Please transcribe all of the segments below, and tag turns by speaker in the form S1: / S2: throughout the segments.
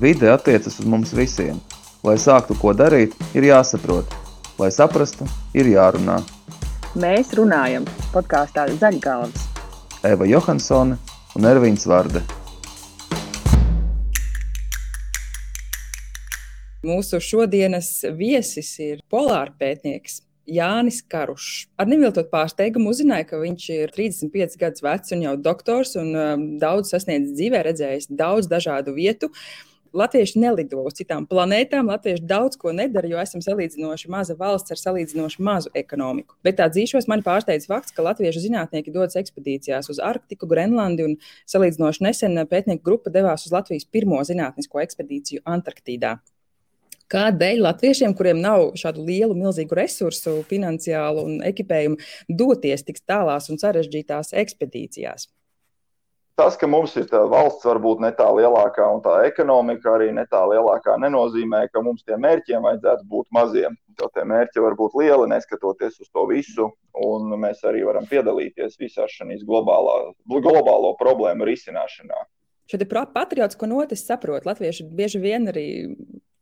S1: Vide attiecas uz mums visiem. Lai sāktu ko darīt, ir jāsaprot. Lai saprastu, ir jārunā.
S2: Mēs runājam podkāstā Zaļgalvas.
S1: Eva Johansone un Ervīns Vārde.
S3: Mūsu šodienas viesis ir polāra pētnieks Jānis Karušs. Ar neviltot pārsteigumu uzzināja, ka viņš ir 35 gadus vecs un jau doktors un um, daudz sasniedzis dzīvē, redzējis daudz dažādu vietu. Latvieši nelido uz citām planētām, Latvieši daudz ko nedara, jo esam salīdzinoši maza valsts ar salīdzinoši mazu ekonomiku. Bet tā dzīšos man pārsteidz fakts, ka latviešu zinātnieki dodas ekspedīcijās uz Arktiku, Grenlandi un salīdzinoši nesen pētnieku grupa devās uz Latvijas pirmo zinātnisko ekspedīciju Antarktīdā. Kādēļ latviešiem, kuriem nav šādu lielu, milzīgu resursu, finansiālu un ekipējumu, doties tik tālās un sarežģītās ekspedīcijās?
S4: Tas, ka mums ir valsts, varbūt ne tā lielākā, un tā ekonomika arī ne tā lielākā, nenozīmē, ka mums tiem mērķiem vajadzētu būt maziem. Jo tie mērķi var būt lieli, neskatoties uz to visu, un mēs arī varam piedalīties visā šīs globālā, globālo problēmu risināšanā.
S3: Šo patriotisko notis saprot. Latvieši bieži vien arī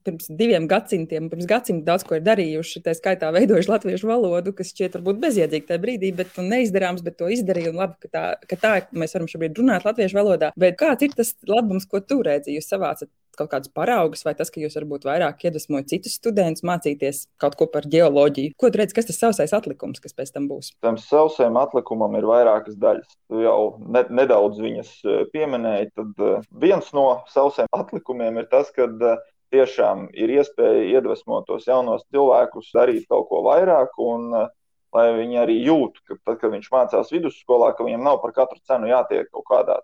S3: pirms diviem gadsimtiem, pirms gadsimta daudz ko ir darījuši. Tā skaitā veidojuši latviešu valodu, kas šķiet varbūt bezjēdzīga tajā brīdī, bet neizdarāms, bet to izdarīja. Labi, ka tā, ka tā mēs varam šobrīd runāt latviešu valodā. Bet kāds ir tas labums, ko tu redzi? Jūs savācat kaut kādus paraugus, vai tas, ka jūs varbūt vairāk iedvesmojat citus studentus mācīties kaut ko par geoloģiju? Ko tu redzi, kas tas sausais atlikums, kas pēc tam būs?
S4: Tam sausajam atlikumam ir vairākas daļas. Tu jau ne, nedaudz viņas eh, pieminēji. Tad uh, viens no sausajiem atlikumiem ir tas, ka uh, tiešām ir iespēja iedvesmot tos jaunos cilvēkus, darīt kaut ko vairāk, un uh, lai viņi arī jūt, ka tad, kad viņš mācās vidusskolā, ka viņam nav par katru cenu jātiek kaut kādā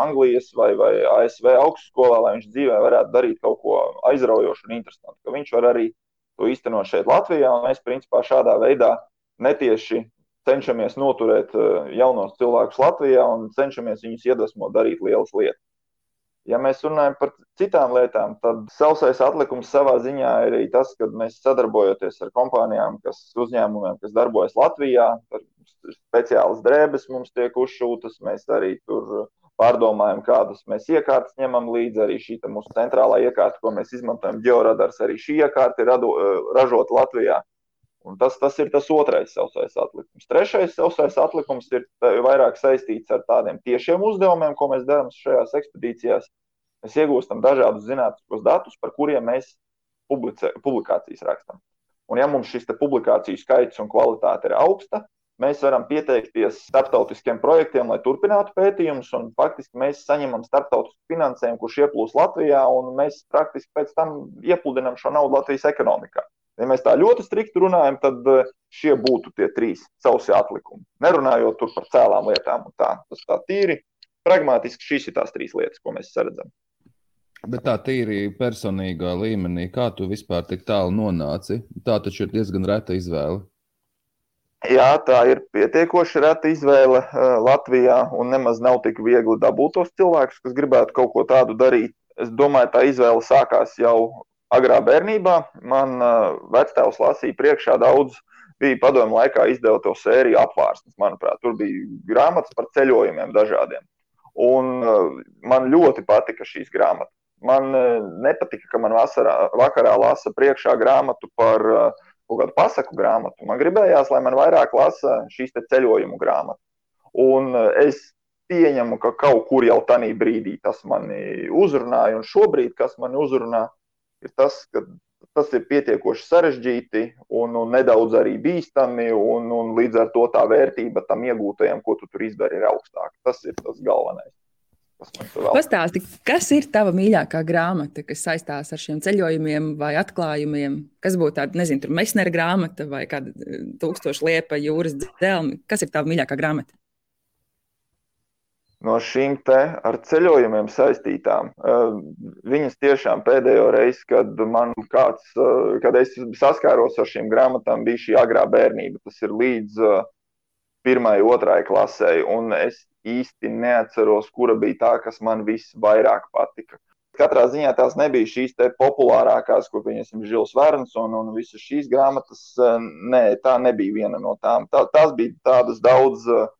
S4: Anglijas vai, vai ASV augstskolā, lai viņš dzīvē varētu darīt kaut ko aizraujošu un interesantu. Ka viņš var arī to īstenot šeit Latvijā, mēs principā šādā veidā netieši cenšamies noturēt uh, jaunos cilvēkus Latvijā un cenšamies viņus iedvesmot darīt lielas lietas. Ja mēs runājam par citām lietām, tad sausais atlikums savā ziņā ir arī tas, ka mēs sadarbojoties ar kompānijām, kas uzņēmumiem, kas darbojas Latvijā, speciālas drēbes mums tiek uzšūtas, mēs arī tur pārdomājam, kādas mēs iekārtas ņemam līdzi. Arī šī mūsu centrālā iekārta, ko mēs izmantojam, georadars, arī šī iekārta ir ražota Latvijā. Un tas, tas ir tas otrais sausais atlikums. Trešais sausais atlikums ir vairāk saistīts ar tādiem tiešiem uzdevumiem, ko mēs darām šajās ekspedīcijās. Mēs iegūstam dažādus zinātniskos datus, par kuriem mēs publicē, publikācijas rakstām. Un, ja mums šis publikāciju skaits un kvalitāte ir augsta, mēs varam pieteikties starptautiskiem projektiem, lai turpinātu pētījumus. Faktiski mēs saņemam starptautisku finansējumu, kurš ieplūst Latvijā, un mēs praktiski pēc tam iepludinām šo naudu Latvijas ekonomikā. Ja mēs tā ļoti strikti runājam, tad eh, šie būtu tie trīs sausi atlikumi. Nerunājot par cēlām lietām un tā. Tas tā tīri pragmatiski šīs ir tās trīs lietas, ko mēs redzam.
S1: Bet tā tīri personīgā līmenī, kā tu vispār tik tālu nonāci, tā taču ir diezgan reta izvēle.
S4: Jā, tā ir pietiekoši reta izvēle uh, Latvijā, un nemaz nav tik viegli dabūt tos cilvēkus, kas gribētu kaut ko tādu darīt. Es domāju, tā izvēle sākās jau agrā bērnībā man uh, vectēvs lasīja priekšā daudz. Bija padomju laikā izdeva to sēriju apvārsnes, manuprāt, tur bija grāmatas par ceļojumiem dažādiem. Un uh, man ļoti patika šīs grāmatas. Man uh, nepatika, ka man vasarā, vakarā lasa priekšā grāmatu par kaut kādu pasaku grāmatu. Man gribējās, lai man vairāk lasa šīs ceļojumu grāmatas. Un es pieņemu, ka kaut kur jau tajā brīdī tas mani uzrunāja, un šobrīd, kas mani uzrunā, ir tas, ka tas ir pietiekoši sarežģīti un, un nedaudz arī bīstami, un, un līdz ar to tā vērtība tam iegūtajam, ko tu tur izdari, ir augstāka. Tas ir tas galvenais.
S3: Pastāsti, kas ir tava mīļākā grāmata, kas saistās ar šiem ceļojumiem vai atklājumiem? Kas būtu tāda, nezinu, tur mesnera grāmata vai kāda eh, tūkstoša liepa jūras dzelmi? Kas ir tava mīļākā grāmata?
S4: No šīm te ar ceļojumiem saistītām. Eh, viņas tiešām pēdējo reizi, kad man kāds, eh, kad es saskāros ar šīm grāmatām, bija šī agrā bērnība. Tas ir līdz eh, pirmai, otrai klasē, un es īsti neatceros, kura bija tā, kas man visvairāk patika. Katrā ziņā tās nebija šīs populārākās, ko pieņemsim Žils Verns un, un visas šīs grāmatas. Nē, tā nebija viena no tām. Tā, tās bija tādas daudz uh,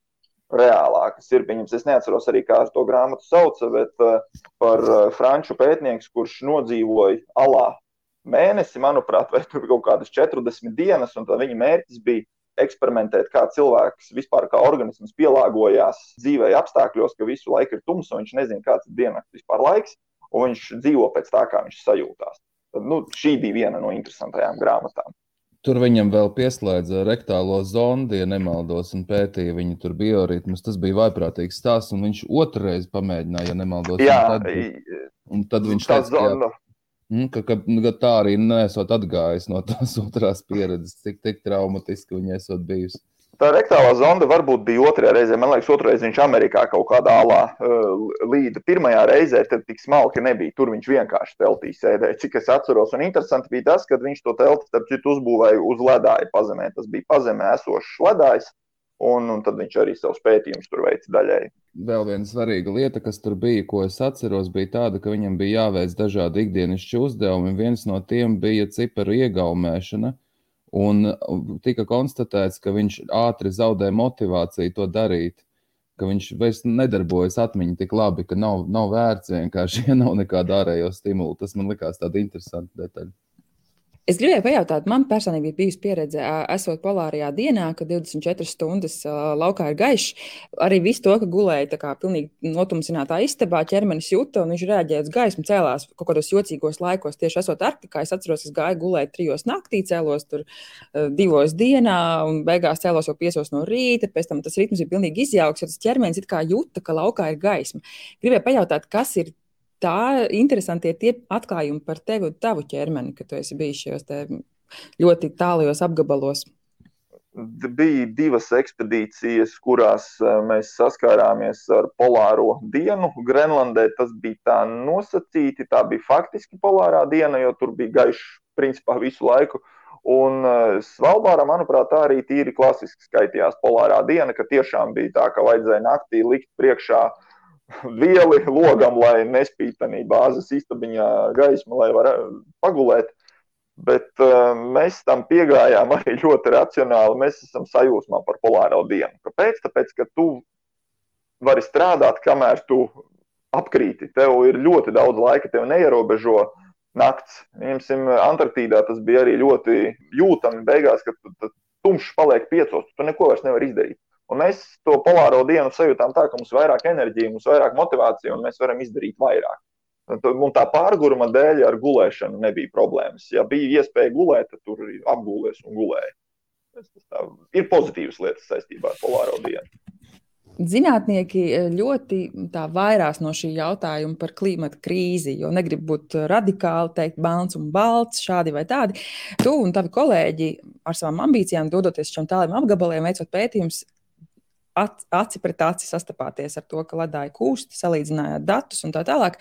S4: reālākas ir. Pieņems, es neatceros arī, kā to grāmatu sauca, bet uh, par uh, franču pētnieku, kurš nodzīvoja alā mēnesi, manuprāt, vai tur kaut kādas 40 dienas, un viņa mērķis bija eksperimentēt, kā cilvēks vispār kā organisms pielāgojās dzīvē apstākļos, ka visu laiku ir tums, un viņš nezina, kāds ir diennakts vispār laiks, un viņš dzīvo pēc tā, kā viņš sajūtās. Tad, nu, šī bija viena no interesantajām grāmatām.
S1: Tur viņam vēl pieslēdza rektālo zondi, ja nemaldos, un pētīja viņa tur bioritmus. Tas bija vaiprātīgs stāsts, un viņš otrreiz pamēģināja, ja nemaldos.
S4: Jā,
S1: un tad, un tad viņš teica,
S4: zona,
S1: mm, ka, ka, ka tā arī nesot atgājis no tās otrās pieredzes, cik, cik traumatiski viņa esot bijusi.
S4: Tā rektālā zonda varbūt bija otrajā reizē. Man liekas, otrā reizē viņš Amerikā kaut kādā alā uh, līda. Pirmajā reizē tad tik smalki nebija. Tur viņš vienkārši teltī sēdēja, cik es atceros. Un interesanti bija tas, ka viņš to telti, starp citu, uzbūvēja uz ledāja pazemē. Tas bija pazemē esošs ledājs. Un, un tad viņš arī savus pētījumus tur veica daļēji.
S1: Vēl viena svarīga lieta, kas tur bija, ko es atceros, bija tāda, ka viņam bija jāveic dažādi ikdienišķi uzdevumi. Viens no tiem bija ciparu iegaumēšana. Un tika konstatēts, ka viņš ātri zaudē motivāciju to darīt, ka viņš vairs nedarbojas atmiņā tik labi, ka nav, nav vērts vienkārši, ja nav nekāda ārējo stimulu. Tas man likās tāda interesanta detaļa.
S3: Es gribēju pajautāt, man personīgi bija bijusi pieredze, esot polārajā dienā, kad 24 stundas laukā ir gaišs. Arī viss to, ka gulēja tā kā pilnīgi notumsinātā istabā, ķermenis jūta un viņš reaģēja uz gaismu, cēlās kaut kādos jocīgos laikos. Tieši esot Arktikā, es atceros, es gāju gulēt trijos naktī, cēlos tur divos dienā un beigās cēlos jau piesos no rīta. Pēc tam tas ritms ir pilnīgi izjauks, jo tas ķermenis it kā jūta, ka laukā ir gaisma. Gribēju pajautāt, kas ir tā interesanti ir tie atklājumi par tevi un tavu ķermeni, ka tu esi bijis šajos ļoti tālajos apgabalos.
S4: Bija divas ekspedīcijas, kurās eh, mēs saskārāmies ar polāro dienu. Grenlandē tas bija tā nosacīti, tā bija faktiski polārā diena, jo tur bija gaišs principā visu laiku. Un eh, Svalbārā, manuprāt, tā arī tīri klasiski skaitījās polārā diena, ka tiešām bija tā, ka vajadzēja naktī likt priekšā uh, vieli logam, lai nespītanī bāzes istabiņā gaisma, lai varētu pagulēt. Bet uh, mēs tam piegājām arī ļoti racionāli. Mēs esam sajūsmā par polāro dienu. Kāpēc? Tāpēc, ka tu vari strādāt, kamēr tu apkrīti. Tev ir ļoti daudz laika, tev neierobežo nakts. Ņemsim, Antarktīdā tas bija arī ļoti jūtami beigās, kad tumšs paliek piecos. Tu neko vairs nevari izdarīt. Un mēs to polāro dienu sajūtām tā, ka mums ir vairāk enerģijas, mums ir vairāk motivācija un mēs varam izdarīt vairāk. Un tā pārguruma dēļ ar gulēšanu nebija problēmas. Ja bija iespēja gulēt, tad tur apgūlies un gulēja. Tas tā, ir pozitīvas lietas saistībā ar polāro dienu.
S3: Zinātnieki eh, ļoti vairās no šī jautājuma par klimata krīzi, jo negrib būt radikāli, teikt, balts un balts, šādi vai tādi. Tu un tavi kolēģi ar savām ambīcijām, dodoties šiem tāliem apgabaliem, veicot pētījumus, aci pret aci sastapāties ar to, ka ledāji kūst, salīdzinājāt datus un tā tālāk.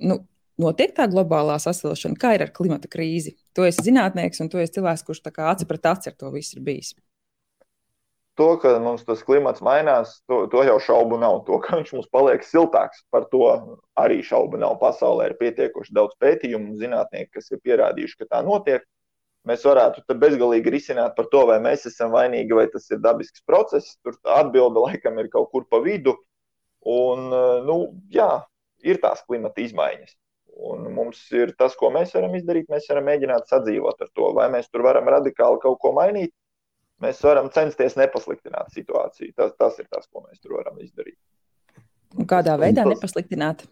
S3: Nu, notiek tā globālā sasilšana, kā ir ar klimata krīzi. Tu esi zinātnieks un tu esi cilvēks, kurš aci pret aci ar to visu ir bijis.
S4: To, ka mums tas klimats mainās, to, to jau šaubu nav. To, ka viņš mums paliek siltāks, par to arī šaubu nav. Pasaulē ir pietiekoši daudz pētījumu un zinātnieku, kas ir pierādījuši, ka tā notiek mēs varētu bezgalīgi risināt par to, vai mēs esam vainīgi, vai tas ir dabisks process. Tur atbilde laikam ir kaut kur pa vidu. Un, eh, nu, jā, ir tās klimata izmaiņas. Un mums ir tas, ko mēs varam izdarīt. Mēs varam mēģināt sadzīvot ar to, vai mēs tur varam radikāli kaut ko mainīt. Mēs varam censties nepasliktināt situāciju. Tas, tas ir tas, ko mēs tur varam izdarīt.
S3: Un kādā veidā tas... nepasliktināt?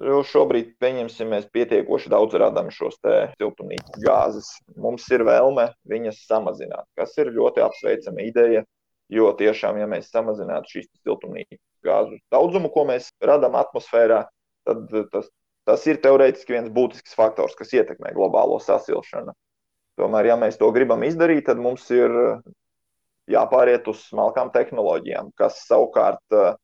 S4: Jo šobrīd, pieņemsim, mēs pietiekoši daudz radām šos siltumnīcas gāzes. Mums ir vēlme viņas samazināt, kas ir ļoti apsveicama ideja. Jo tiešām, ja mēs samazinātu šīs siltumnīcas gāzu daudzumu, ko mēs radām atmosfērā, tad tas, tas ir teorētiski viens būtisks faktors, kas ietekmē globālo sasilšanu. Tomēr, ja mēs to gribam izdarīt, tad mums ir jāpāriet uz smalkām tehnoloģijām, kas savukārt uh,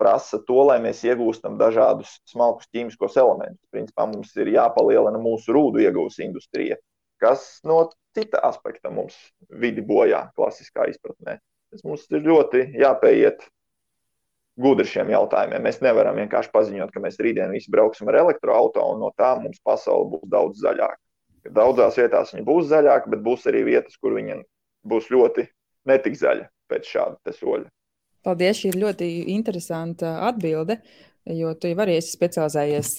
S4: prasa to, lai mēs iegūstam dažādus smalkus ķīmiskos elementus. Principā mums ir jāpalielina mūsu rūdu iegūs industrija, kas no cita aspekta mums vidi bojā, klasiskā izpratnē. Tas mums ir ļoti jāpieiet gudri šiem jautājumiem. Mēs nevaram vienkārši paziņot, ka mēs rītdien visi brauksim ar elektroautorātu, un no tā mums pasaule būs daudz zaļāka. Daudzās vietās viņa būs zaļāka, bet būs arī vietas, kur viņa būs ļoti netik zaļa pēc šāda soļa.
S3: Paldies, šī ir ļoti interesanta atbilde. Jo tu jau arī esi specializējies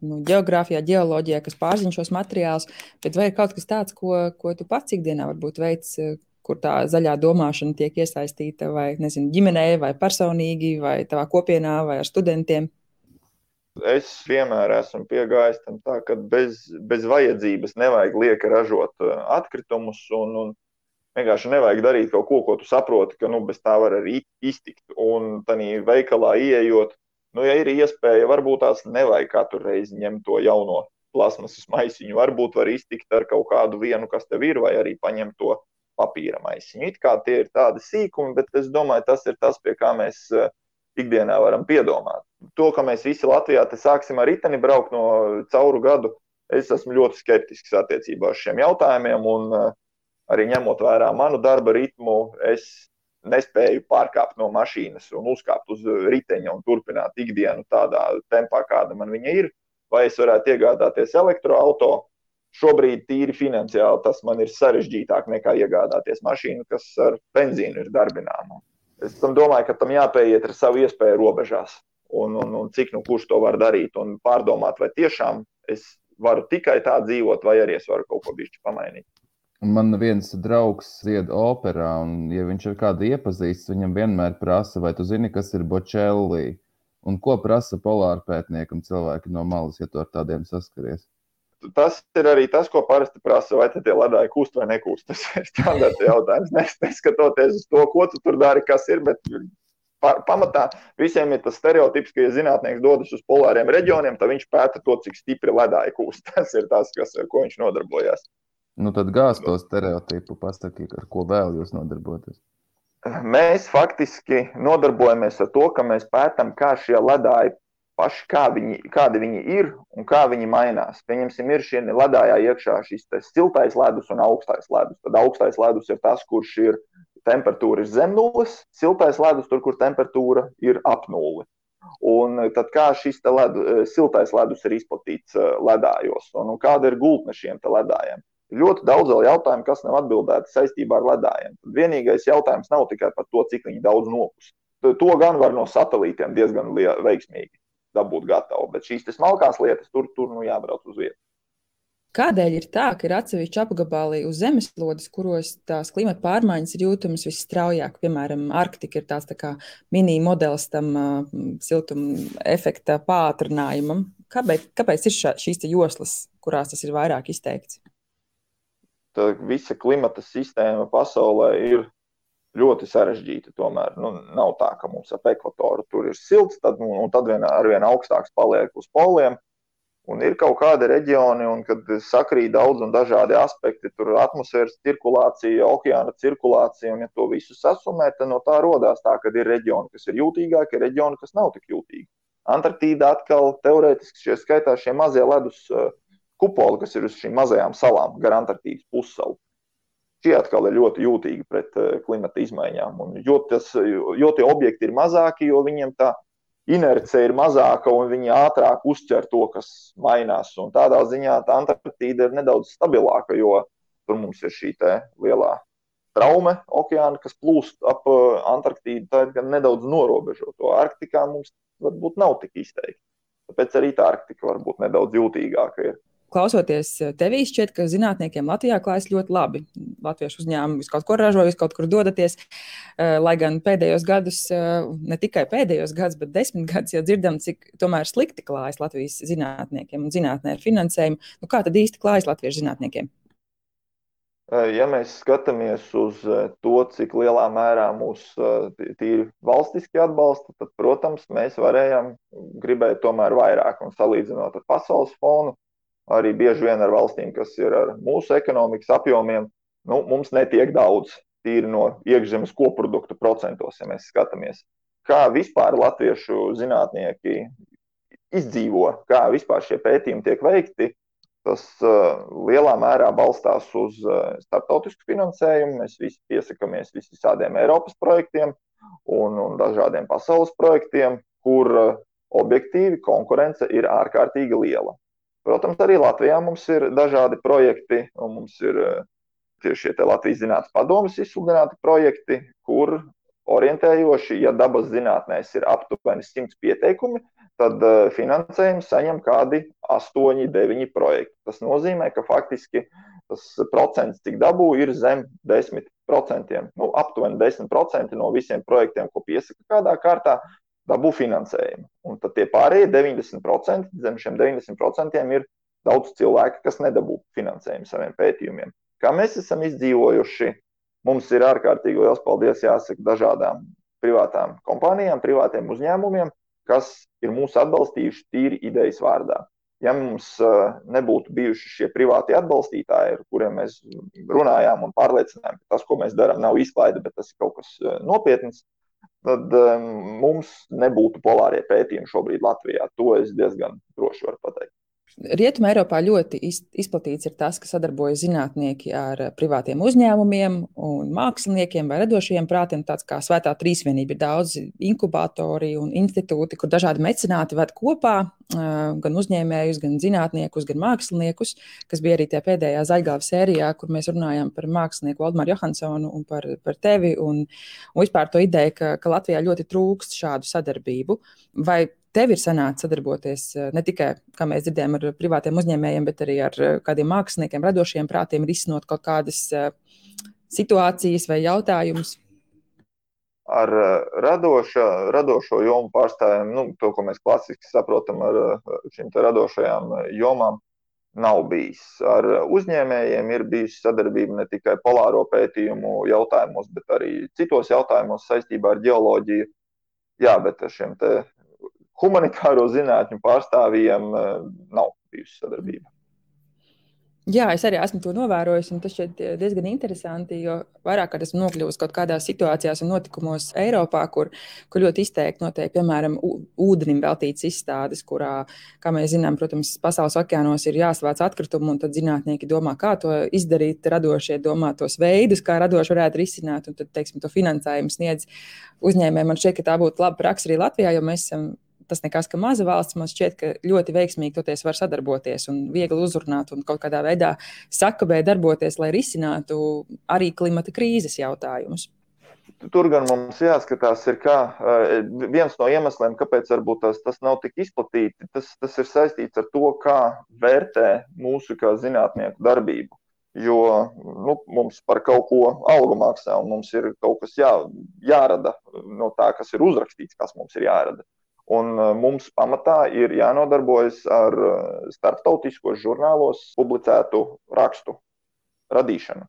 S3: nu, geogrāfijā, geoloģijā, kas pārzina šos materiālus, bet vai ir kaut kas tāds, ko, ko tu pats ikdienā varbūt veids, kur tā zaļā domāšana tiek iesaistīta vai nezinu, ģimenē, vai personīgi, vai tavā kopienā, vai ar studentiem?
S4: Es vienmēr esmu piegājis tam tā, ka bez, bez vajadzības nevajag lieka ražot uh, atkritumus un, un vienkārši nevajag darīt kaut ko, ko tu saproti, ka nu, bez tā var arī iztikt. Un tādā veikalā ieejot, nu, ja ir iespēja, varbūt tās nevajag katru reizi ņemt to jauno plasmasas maisiņu. Varbūt var iztikt ar kaut kādu vienu, kas tev ir, vai arī paņemt to papīra maisiņu. It kā tie ir tādi sīkumi, bet es domāju, tas ir tas, pie kā mēs uh, ikdienā varam piedomāt. To, ka mēs visi Latvijā sāksim ar riteni braukt no cauru gadu, es esmu ļoti skeptisks attiecībā uz šiem jautājumiem. Un, uh, arī ņemot vērā manu darba ritmu, es nespēju pārkāpt no mašīnas un uzkāpt uz riteņa un turpināt ikdienu tādā tempā, kāda man viņa ir. Vai es varētu iegādāties elektroautorātu? Šobrīd, tīri finansiāli, tas man ir sarežģītāk nekā iegādāties mašīnu, kas ar benzīnu ir darbināma. Es domāju, ka tam jāpieiet ar savu iespēju robežās. Un, un, un cik nu kurš to var darīt un pārdomāt, vai tiešām es varu tikai tā dzīvot, vai arī es varu kaut ko bišķi pamainīt.
S1: Man viens draugs dzied operā, un, ja viņš ir kādu iepazīstis, viņam vienmēr prasa, vai tu zini, kas ir bočellī, un ko prasa polārpētniekam cilvēki no malas, ja tu ar tādiem saskaries
S4: tas ir arī tas, ko parasti prasa, vai tie ledāji kūst vai nekūst. Tas ir standarta jautājums. Neskatoties uz to, ko tu tur dari, kas ir. Bet pamatā visiem ir tas stereotips, ka, ja zinātnēks dodas uz polāriem reģioniem, tad viņš pēta to, cik stipri ledāji kūst. Tas ir tas, kas, ar ko viņš nodarbojas.
S1: Nu, tad gāz to stereotipu, pasaki, ar ko vēl jūs nodarbojaties.
S4: Mēs faktiski nodarbojamies ar to, ka mēs pētām, kā šie ledāji paši, kā viņi, kādi viņi ir un kā viņi mainās. Pieņemsim, ir šie ledājā iekšā šis siltais ledus un augstais ledus. Tad augstais ledus ir tas, kurš ir temperatūra ir zem nulles, siltais ledus tur, kur temperatūra ir ap nulli. Un tad kā šis ledu, siltais ledus ir izplatīts eh, ledājos, un, un kāda ir gultne šiem ledājiem? Ļoti daudz vēl jautājumu, kas nav atbildēti saistībā ar ledājiem. Tad vienīgais jautājums nav tikai par to, cik viņi daudz nopūst. To gan var no satelītiem diezgan veiksmīgi dabūt gatavu. Bet šīs smalkās lietas tur, tur nu, jābrauc uz vietas.
S3: Kādēļ ir tā, ka ir atsevišķi apgabali uz zemeslodes, kuros tās klimata pārmaiņas ir jūtamas visstraujāk? Piemēram, Arktika ir tāds tā mini-modelis tam uh, siltuma efekta pātrinājumam. Kāpēc, kāpēc ir šā, šīs joslas, kurās tas ir vairāk izteikts?
S4: Tā visa klimata sistēma pasaulē ir ļoti sarežģīta. Tomēr nu, nav tā, ka mums ap ekvatoru tur ir silts, tad, nu, tad vien, ar vien augstāks paliek uz poliem. Un ir kaut kādi reģioni, un kad sakrīt daudz un dažādi aspekti, tur atmosfēras cirkulācija, okeāna cirkulācija, un ja to visu sasumē, tad no tā radās tā, ka ir reģioni, kas ir jūtīgāki, reģioni, kas nav tik jūtīgi. Antarktīda atkal teorētiski šie skaitās šie mazie ledus uh, kupoli, kas ir uz šīm mazajām salām, gar Antarktīdas pussalu šie atkal ir ļoti jūtīgi pret uh, klimata izmaiņām. Un jo, tas, jo tie objekti ir mazāki, jo viņiem tā inerce ir mazāka un viņi ātrāk uztver to, kas mainās. Un tādā ziņā tā Antarktīda ir nedaudz stabilāka, jo tur mums ir šī lielā traume okeāna, kas plūst ap uh, Antarktīdu. Tā ir gan nedaudz norobežota. Arktikā mums varbūt nav tik izteikti. Tāpēc arī tā Arktika varbūt nedaudz jūtīgāka ir
S3: klausoties eh, tevī, šķiet, ka zinātniekiem Latvijā klājas ļoti labi. Latviešu uzņēmumi kaut ko ražo, jūs kaut kur dodaties. Eh, lai gan pēdējos gadus, eh, ne tikai pēdējos gadus, bet desmit gadus jau dzirdam, cik slikti klājas Latvijas zinātniekiem un zinātnē ar finansējumu. Nu, kā tad īsti klājas latviešu zinātniekiem?
S4: Ja mēs skatāmies uz to, cik lielā mērā mūs tīri valstiski atbalsta, tad, protams, mēs varējām gribēt tomēr vairāk un salīdzinot ar pasaules fonu arī bieži vien ar valstīm, kas ir ar mūsu ekonomikas apjomiem, nu, mums netiek daudz tīri no iekšzemes koprodukta procentos, ja mēs skatāmies. Kā vispār latviešu zinātnieki izdzīvo, kā vispār šie pētījumi tiek veikti, tas uh, lielā mērā balstās uz uh, starptautisku finansējumu. Mēs visi piesakāmies visādiem Eiropas projektiem un, un dažādiem pasaules projektiem, kur uh, objektīvi konkurence ir ārkārtīgi liela. Protams, arī Latvijā mums ir dažādi projekti, un mums ir eh, tieši šie Latvijas zinātnes padomus izsludināti projekti, kur orientējoši. Ja dabas zinātnēs ir aptuveni 100 pieteikumi, tad uh, finansējumu saņem kādi 8, 9 projekti. Tas nozīmē, ka faktiski tas procents, cik dabū, ir zem 10%. Nu, aptuveni 10% no visiem projektiem, ko piesaka kādā kārtā, dabū finansējumu. Un tad tie pārējie 90%, zem šiem 90% ir daudz cilvēku, kas nedabū finansējumu saviem pētījumiem. Kā mēs esam izdzīvojuši, mums ir ārkārtīgi liels paldies jāsaka dažādām privātām kompānijām, privātiem uzņēmumiem, kas ir mūs atbalstījuši tīri idejas vārdā. Ja mums uh, nebūtu bijuši šie privāti atbalstītāji, ar kuriem mēs runājām un pārliecinājām, ka tas, ko mēs darām, nav izklaide, bet tas ir kaut kas uh, nopietns, tad um, mums nebūtu polārie pētījumi šobrīd Latvijā. To es diezgan droši varu pateikt.
S3: Rietumē Eiropā ļoti izplatīts ir tas, ka sadarbojas zinātnieki ar privātiem uzņēmumiem un māksliniekiem vai radošiem prātiem. Tāds kā svētā trīsvienība ir daudz inkubatori un institūti, kur dažādi mecenāti ved kopā gan uzņēmējus, gan zinātniekus, gan māksliniekus, kas bija arī tajā pēdējā zaļgāva sērijā, kur mēs runājām par mākslinieku Valdemaru Johansonu un par, par tevi un, un vispār to ideju, ka, ka Latvijā ļoti trūkst šādu sadarbību. Vai tev ir sanācis sadarboties eh, ne tikai, kā mēs dzirdējām, ar privātiem uzņēmējiem, bet arī ar eh, kādiem māksliniekiem, radošiem prātiem, risinot kaut kādas eh, situācijas vai jautājumus?
S4: Ar radoša, radošo jomu pārstāvjiem, nu, to, ko mēs klasiski saprotam ar šīm radošajām jomām, nav bijis. Ar uzņēmējiem ir bijusi sadarbība ne tikai polāro pētījumu jautājumos, bet arī citos jautājumos saistībā ar geoloģiju. Jā, bet ar šiem humanitāro zinātņu pārstāvjiem eh, nav bijusi sadarbība.
S3: Jā, es arī esmu to novērojis, un tas šķiet diezgan interesanti, jo vairāk kārt esmu nokļuvusi kaut kādās situācijās un notikumos Eiropā, kur, kur ļoti izteikti notiek, piemēram, ūdenim veltīts izstādes, kurā, kā mēs zinām, protams, pasaules okeānos ir jāsavāc atkritumi, un tad zinātnieki domā, kā to izdarīt, radošie domā tos veidus, kā radoši varētu risināt, un tad, teiksim, to finansējumu sniedz uzņēmējiem. Man šķiet, ka tā būtu laba praksa arī Latvijā, jo mēs esam tas nekas, ka maza valsts man šķiet, ka ļoti veiksmīgi toties var sadarboties un viegli uzrunāt un kaut kādā veidā sakabē darboties, lai risinātu arī klimata krīzes jautājumus.
S4: Tur gan mums jāskatās, ir kā, eh, viens no iemesliem, kāpēc tas, tas nav tik izplatīti. Tas, tas ir saistīts ar to, kā vērtē mūsu kā zinātnieku darbību. Jo nu, mums par kaut ko algu maksā, un mums ir kaut kas jā, jārada no tā, kas ir uzrakstīts, kas mums ir jārada. Un uh, mums pamatā ir jānodarbojas ar uh, starptautiskos žurnālos publicētu rakstu radīšanu.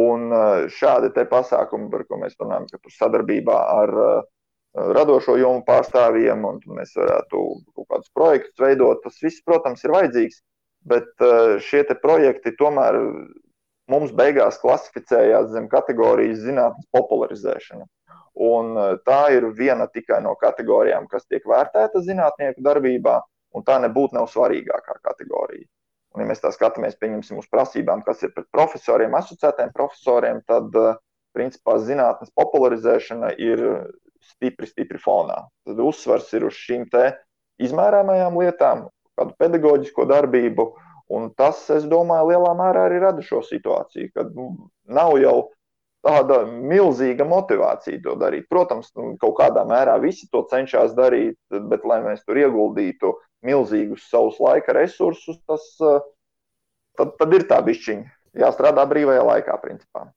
S4: Un uh, šādi pasākumi, par ko mēs runājam, ka tur sadarbībā ar radošo jomu pārstāvjiem, un mēs varētu kaut kādus projektus veidot, tas viss, protams, ir vajadzīgs. Bet šie projekti tomēr mums beigās klasificējās zem kategorijas zinātnes popularizēšana. Un e, tā ir viena tikai no kategorijām, kas tiek vērtēta zinātnieku darbībā, un tā nebūtu nav svarīgākā kategorija. Un, ja mēs tā skatāmies, pieņemsim, uz prasībām, kas ir pret profesoriem, asociētiem profesoriem, tad, e, principā, zinātnes popularizēšana ir stipri, stipri fonā. Tad uzsvars ir uz šīm izmērāmajām lietām, kādu pedagoģisko darbību, un tas, es domāju, lielā mērā arī rada šo situāciju, kad nu, nav jau tāda milzīga motivācija to darīt. Protams, nu, kaut kādā mērā visi to cenšas darīt, bet, lai mēs tur ieguldītu milzīgus savus laika resursus, tas eh, tad, tad ir tā bišķiņa jāstrādā brīvajā laikā, principā.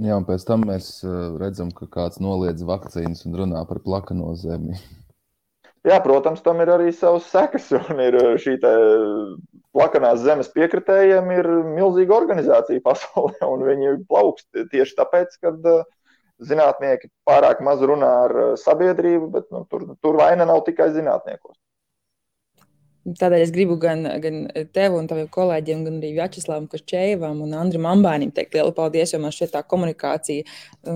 S1: Jā, un pēc tam mēs eh, redzam, ka kāds noliedz vakcīnas un runā par plakano zemi.
S4: Jā, protams, tam ir arī savas sekas. Un ir uh, šī plakanās zemes piekritējiem ir milzīga organizācija pasaulē, un viņi plaukst tieši tāpēc, ka uh, zinātnieki pārāk maz runā ar sabiedrību, bet nu, tur, tur vaina nav tikai zinātniekos.
S3: Tādēļ es gribu gan, gan tev un taviem kolēģiem, gan arī Vjačeslavam Kašķēvam un Andrim Ambānim teikt lielu paldies, jo man šķiet tā komunikācija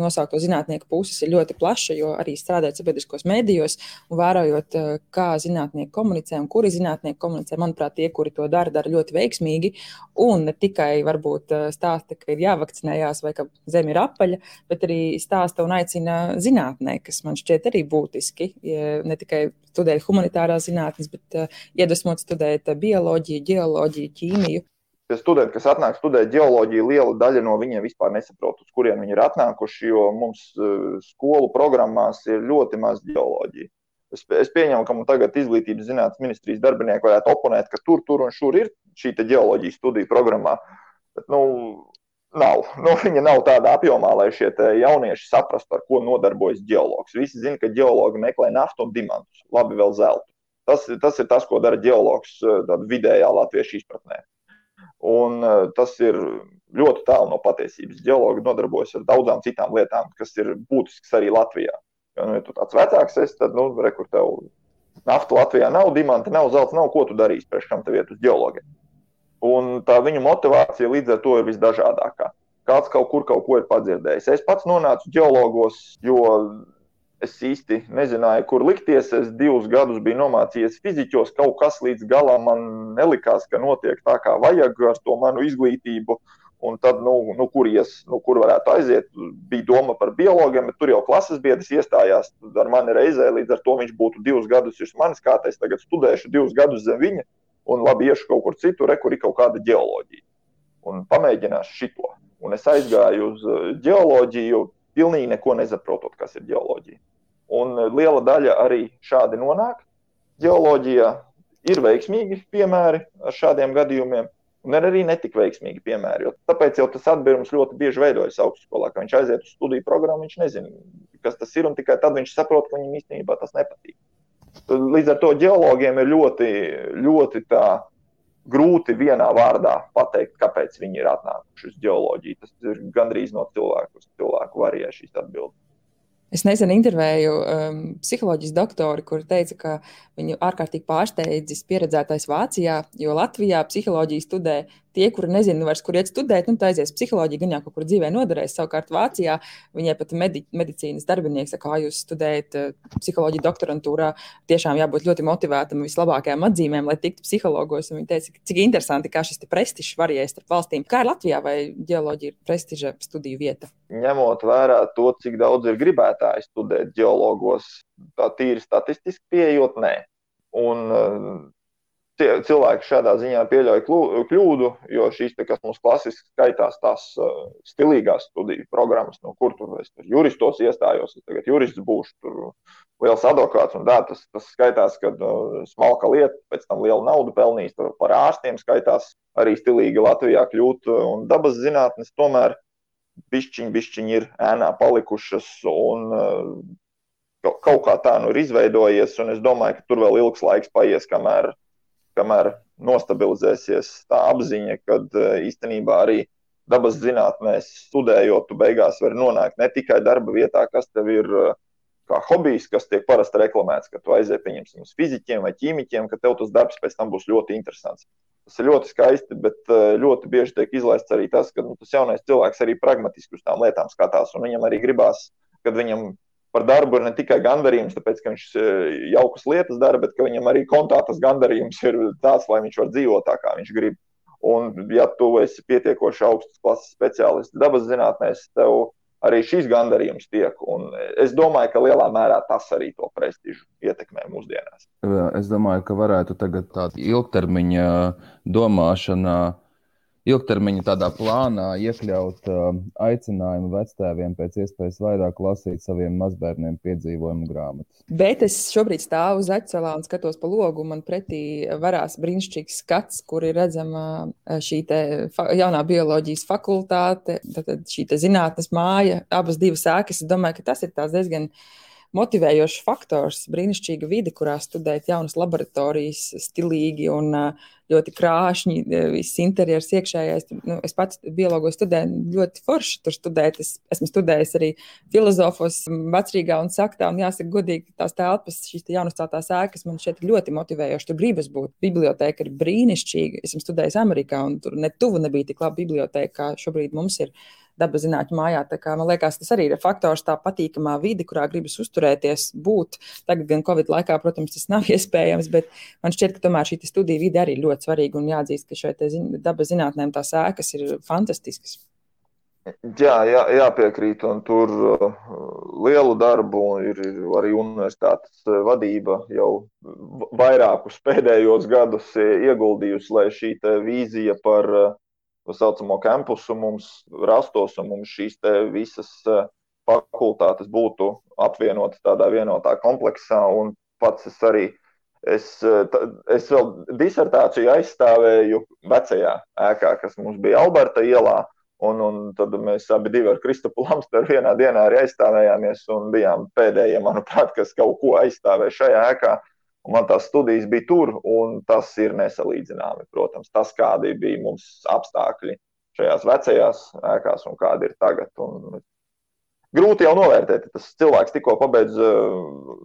S3: nosaukto zinātnieku puses ir ļoti plaša, jo arī strādājot sabiedriskos medijos un vērojot, eh, kā zinātnieki komunicē un kuri zinātnieki komunicē, manuprāt, tie, kuri to dara, dara ļoti veiksmīgi. Un ne tikai varbūt eh, stāsta, ka ir jāvakcinējās vai ka zeme ir apaļa, bet arī stāsta un aicina zinātnē, kas man šķiet arī būtiski, ne tikai studēt humanitārās zinātnes, bet uh, iedvesmot studēt bioloģiju, geoloģiju, ķīmiju.
S4: tie studenti, kas atnāk studēt geoloģiju, liela daļa no viņiem vispār nesaprot, uz kurien viņi ir atnākuši, jo mums uh, skolu programmās ir ļoti maz geoloģija. Es, es pieņemu, ka mums tagad izglītības zinātnes ministrijas darbinieki varētu oponēt, ka tur, tur un šur ir šī geoloģija studiju programmā. Bet, nu, nav. Nu, viņa nav tādā apjomā, lai šie jaunieši saprastu, ar ko nodarbojas geologs. Visi zina, ka geologi meklē naftu un diamantus, labi vēl zeltu. Tas, tas ir tas, ko dara geologs vidējā latviešu izpratnē. Un, uh, tas ir ļoti tālu no patiesības. Geologi nodarbojas ar daudzām citām lietām, kas ir būtiskas arī Latvijā. Ja, nu, ja tu tāds vecāks esi, tad, nu, rekur tev nafta Latvijā nav, dimanta nav, zelta nav, ko tu darīsi, priekš kam tev iet uz geologiem. Un tā viņu motivācija līdz ar to ir visdažādākā. Kāds kaut kur kaut ko ir padzirdējis. Es pats nonācu geologos, jo Es īsti nezināju, kur likties. Es divus gadus biju nomācījies fiziķos. Kaut kas līdz galam man nelikās, ka notiek tā, kā vajag ar to manu izglītību. Un tad, nu, nu, kur, ies, nu, kur varētu aiziet, bija doma par biologiem, bet tur jau klases biedrs iestājās ar mani reizē. Līdz ar to viņš būtu divus gadus virs manis, kā es tagad studēšu divus gadus zem viņa, un labi iešu kaut kur citur, re, kur ir kaut kāda geoloģija. Un pamēģināšu šito. Un es aizgāju uz geoloģiju, pilnīgi neko nesaprotot, kas ir geoloģija. Un e, liela daļa arī šādi nonāk. Geoloģijā ir veiksmīgi piemēri ar šādiem gadījumiem, un ir arī netik veiksmīgi piemēri. Tāpēc jau tas atbildums ļoti bieži veidojas augstskolā, ka viņš aiziet uz studiju programmu, viņš nezina, kas tas ir, un tikai tad viņš saprot, ka viņam īstenībā tas nepatīk. Līdz ar to geologiem ir ļoti, ļoti tā grūti vienā vārdā pateikt, kāpēc viņi ir atnākuši uz geoloģiju. Tas ir gandrīz no cilvēku uz cilvēku varēja šīs atbildes.
S3: Es nesen intervēju um, psiholoģijas doktoru, kur teica, ka viņu ārkārtīgi pārsteidzis pieredzētais Vācijā, jo Latvijā psiholoģiju studē tie, kuri nezina, vairs, kur iet studēt, nu, tā aizies psiholoģija, gan jau kaut kur dzīvē noderēs. Savukārt Vācijā viņai pat medi medicīnas darbinieks, kā jūs studējat eh, psiholoģiju doktorantūrā, tiešām jābūt ļoti motivētam vislabākajām atzīmēm, lai tiktu psihologos. Viņa teica, cik interesanti, kā šis prestižs varējas starp valstīm. Kā ir Latvijā, vai geoloģija ir prestiža studiju vieta?
S4: Ņemot vērā to, cik daudz ir gribētāji studēt geologos, tā tīri statistiski pieejot, nē. Un cilvēki šādā ziņā pieļauj kļūdu, jo šīs, kas mums klasiski skaitās, tās uh, stilīgās studiju programmas, no kur tur es tur juristos iestājos, es tagad jurists būšu, tur liels advokāts un tā, tas, tas skaitās, kad uh, smalka lieta, pēc tam liela nauda pelnīs, tur par ārstiem skaitās arī stilīgi Latvijā kļūt, un dabas zinātnes tomēr bišķiņi, bišķiņi ir ēnā palikušas, un uh, kaut kā tā nu ir izveidojies, un es domāju, ka tur vēl ilgs laiks paies, kamēr kamēr nostabilizēsies tā apziņa, ka eh, īstenībā arī dabas zinātnēs studējot, tu beigās vari nonākt ne tikai darba vietā, kas tev ir eh, kā hobijs, kas tiek parasti reklamēts, ka tu aizies pieņemsim uz fizikiem vai ķīmiķiem, ka tev tas darbs pēc tam būs ļoti interesants. Tas ir ļoti skaisti, bet eh, ļoti bieži tiek izlaists arī tas, ka nu, tas jaunais cilvēks arī pragmatiski uz tām lietām skatās, viņam arī gribās, kad viņam par darbu ir ne tikai gandarījums, tāpēc, ka viņš e, jaukas lietas dara, bet viņam arī kontā tas gandarījums ir tāds, lai viņš var dzīvot tā, kā viņš grib. Un, ja tu esi pietiekoši augsts klases speciālists dabas zinātnēs, tev arī šis gandarījums tiek. Un es domāju, ka lielā mērā tas arī to prestižu ietekmē mūsdienās.
S1: Es domāju, ka varētu tagad tāda ilgtermiņa domāšana ilgtermiņa tādā plānā iekļaut uh, aicinājumu vectēviem pēc iespējas vairāk lasīt saviem mazbērniem piedzīvojumu grāmatas.
S3: Bet es šobrīd stāvu uz acelā un skatos pa logu. Man pretī varās brīnišķīgs skats, kur ir redzama uh, šī jaunā bioloģijas fakultāte, tad šī zinātnes māja, abas divas ēkas. Es domāju, ka tas ir diezgan motivējošs faktors, brīnišķīga vide, kurā studēt jaunas laboratorijas, stilīgi un uh, ļoti krāšņi, e, viss interjers iekšējais. Nu, es pats biologu studēju ļoti forši tur studēt. Es esmu studējis arī filozofos vecrīgā un saktā, un jāsaka godīgi, tās telpas, šīs jaunastātās ēkas man šeit ļoti motivējoši. Tur gribas būt. Biblioteka ir brīnišķīga. Esmu studējis Amerikā, un tur ne tuvu nebija tik laba biblioteka, kā šobrīd mums ir dabas zinātņu mājā. Kā, man liekas, tas arī ir faktors, tā patīkamā vide, kurā gribas uzturēties, būt. Tagad, gan Covid laikā, protams, tas nav iespējams, bet man šķiet, ka tomēr šī studija vide arī ļoti svarīga un jāatzīst, ka šai dabas zinātnēm tās ēkas ir fantastiskas.
S4: Jā, jā, jāpiekrīt, un tur uh, lielu darbu ir, ir arī universitātes uh, vadība jau vairākus pēdējos gadus uh, ieguldījusi, lai šī vīzija par tā saucamo kampusu mums rastos un mums šīs visas fakultātes būtu apvienotas tādā vienotā kompleksā. Un pats es arī es, es vēl disertāciju aizstāvēju vecajā ēkā, kas mums bija Alberta ielā. Un, un tad mēs abi ar Kristofu Lamsteru vienā dienā arī aizstāvējāmies un bijām pēdējie, manuprāt, kas kaut ko aizstāvēja šajā ēkā. Un man tās studijas bija tur, un tas ir nesalīdzināmi. Protams, tas, kādi bija mums apstākļi šajās vecajās ēkās un kādi ir tagad. Un grūti jau novērtēt. Tas cilvēks tikko pabeidz uh,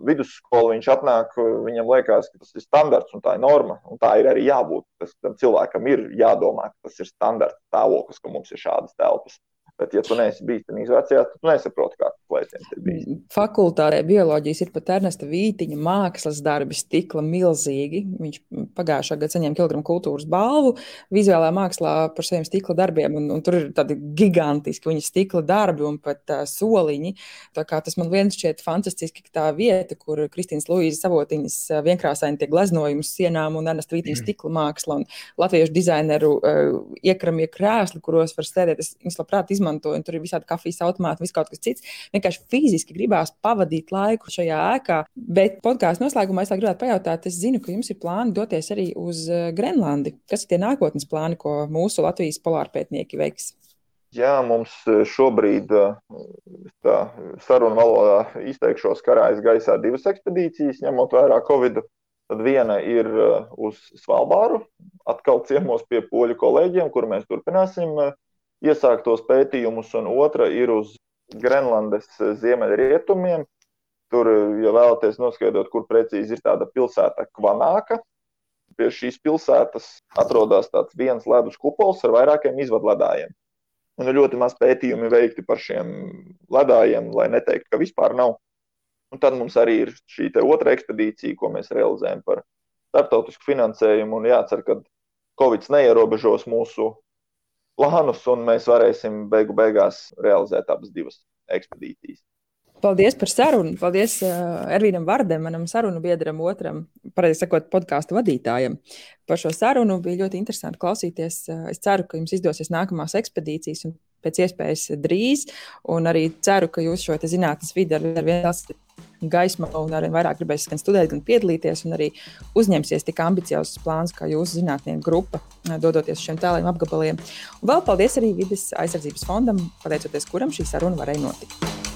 S4: vidusskolu, viņš atnāk, uh, viņam liekas, ka tas ir standarts un tā ir norma. Un tā ir arī jābūt. Tas, tam cilvēkam ir jādomā, ka tas ir standarts stāvoklis, ka mums ir šādas telpas. Bet, ja tu neesi bijis tādā izvērcijā, tad tu nesaproti, kā tas plēciens ir bijis.
S3: Fakultātē bioloģijas ir pat Ernesta Vītiņa mākslas darbi, stikla milzīgi. Viņš pagājušā gada saņēma kilogramu kultūras balvu vizuālā mākslā par saviem stikla darbiem, un, un tur ir tādi gigantiski viņa stikla darbi un pat uh, soliņi. Tā kā tas man viens šķiet fantastiski, ka tā vieta, kur Kristīnas Luīzes savotiņas vienkrāsaini tie gleznojumi sienām un Ernesta Vītiņa stikla māksla un latviešu dizaineru uh, iekramie krēsli, kuros var sēdēt, es viņus labprāt izmantoju izmantoju, un tur ir visādi kafijas automāti, viss kaut kas cits. Vienkārši fiziski gribās pavadīt laiku šajā ēkā. Bet podkāstu noslēgumā es gribētu pajautāt, es zinu, ka jums ir plāni doties arī uz eh, Grenlandi. Kas ir tie nākotnes plāni, ko mūsu Latvijas polārpētnieki veiks?
S4: Jā, mums eh, šobrīd, eh, tā sarunu valodā izteikšos, karājas gaisā divas ekspedīcijas, ņemot vērā Covid. Tad viena ir uz Svalbāru, atkal ciemos pie poļu kolēģiem, kur mēs turpināsim iesāktos pētījumus, un otra ir uz Grenlandes ziemeļrietumiem. Tur, ja vēlaties noskaidrot, kur precīzi ir tāda pilsēta Kvanāka, pie šīs pilsētas atrodas tāds viens ledus kupols ar vairākiem izvadledājiem. Un ir ļoti maz pētījumi veikti par šiem ledājiem, lai neteiktu, ka vispār nav. Un tad mums arī ir šī otra ekspedīcija, ko mēs realizējam par starptautisku finansējumu. Un jācer, ka Covid neierobežos mūsu plānus, un mēs varēsim beigu beigās realizēt abas divas ekspedīcijas.
S3: Paldies par sarunu. Paldies uh, Ervīnam Vardam, manam sarunu biedram, otram, pareizi sakot, podkāstu vadītājam. Par šo sarunu bija ļoti interesanti klausīties. Uh, es ceru, ka jums izdosies nākamās ekspedīcijas un pēc iespējas drīz. Un arī ceru, ka jūs šo zinātnes vidi ar vien gaismā un arī vairāk gribēs gan studēt, gan piedalīties, un arī uzņemsies tik ambiciozus plānus, kā jūsu zinātnieku grupa, dodoties uz šiem tāliem apgabaliem. Un vēl paldies arī Vides aizsardzības fondam, pateicoties kuram šī saruna varēja notikt.